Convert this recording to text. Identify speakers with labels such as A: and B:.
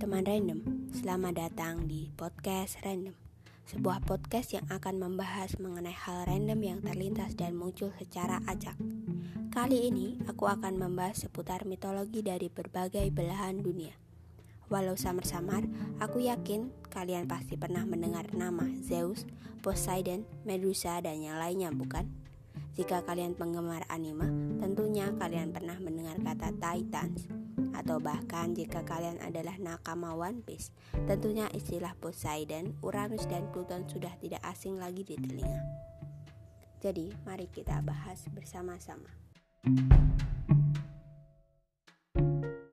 A: teman random, selamat datang di podcast random. Sebuah podcast yang akan membahas mengenai hal random yang terlintas dan muncul secara acak. Kali ini aku akan membahas seputar mitologi dari berbagai belahan dunia. Walau samar-samar, aku yakin kalian pasti pernah mendengar nama Zeus, Poseidon, Medusa, dan yang lainnya bukan? Jika kalian penggemar anime, tentunya kalian pernah mendengar kata Titans atau bahkan jika kalian adalah nakama One Piece, tentunya istilah Poseidon, Uranus, dan Pluton sudah tidak asing lagi di telinga. Jadi, mari kita bahas bersama-sama.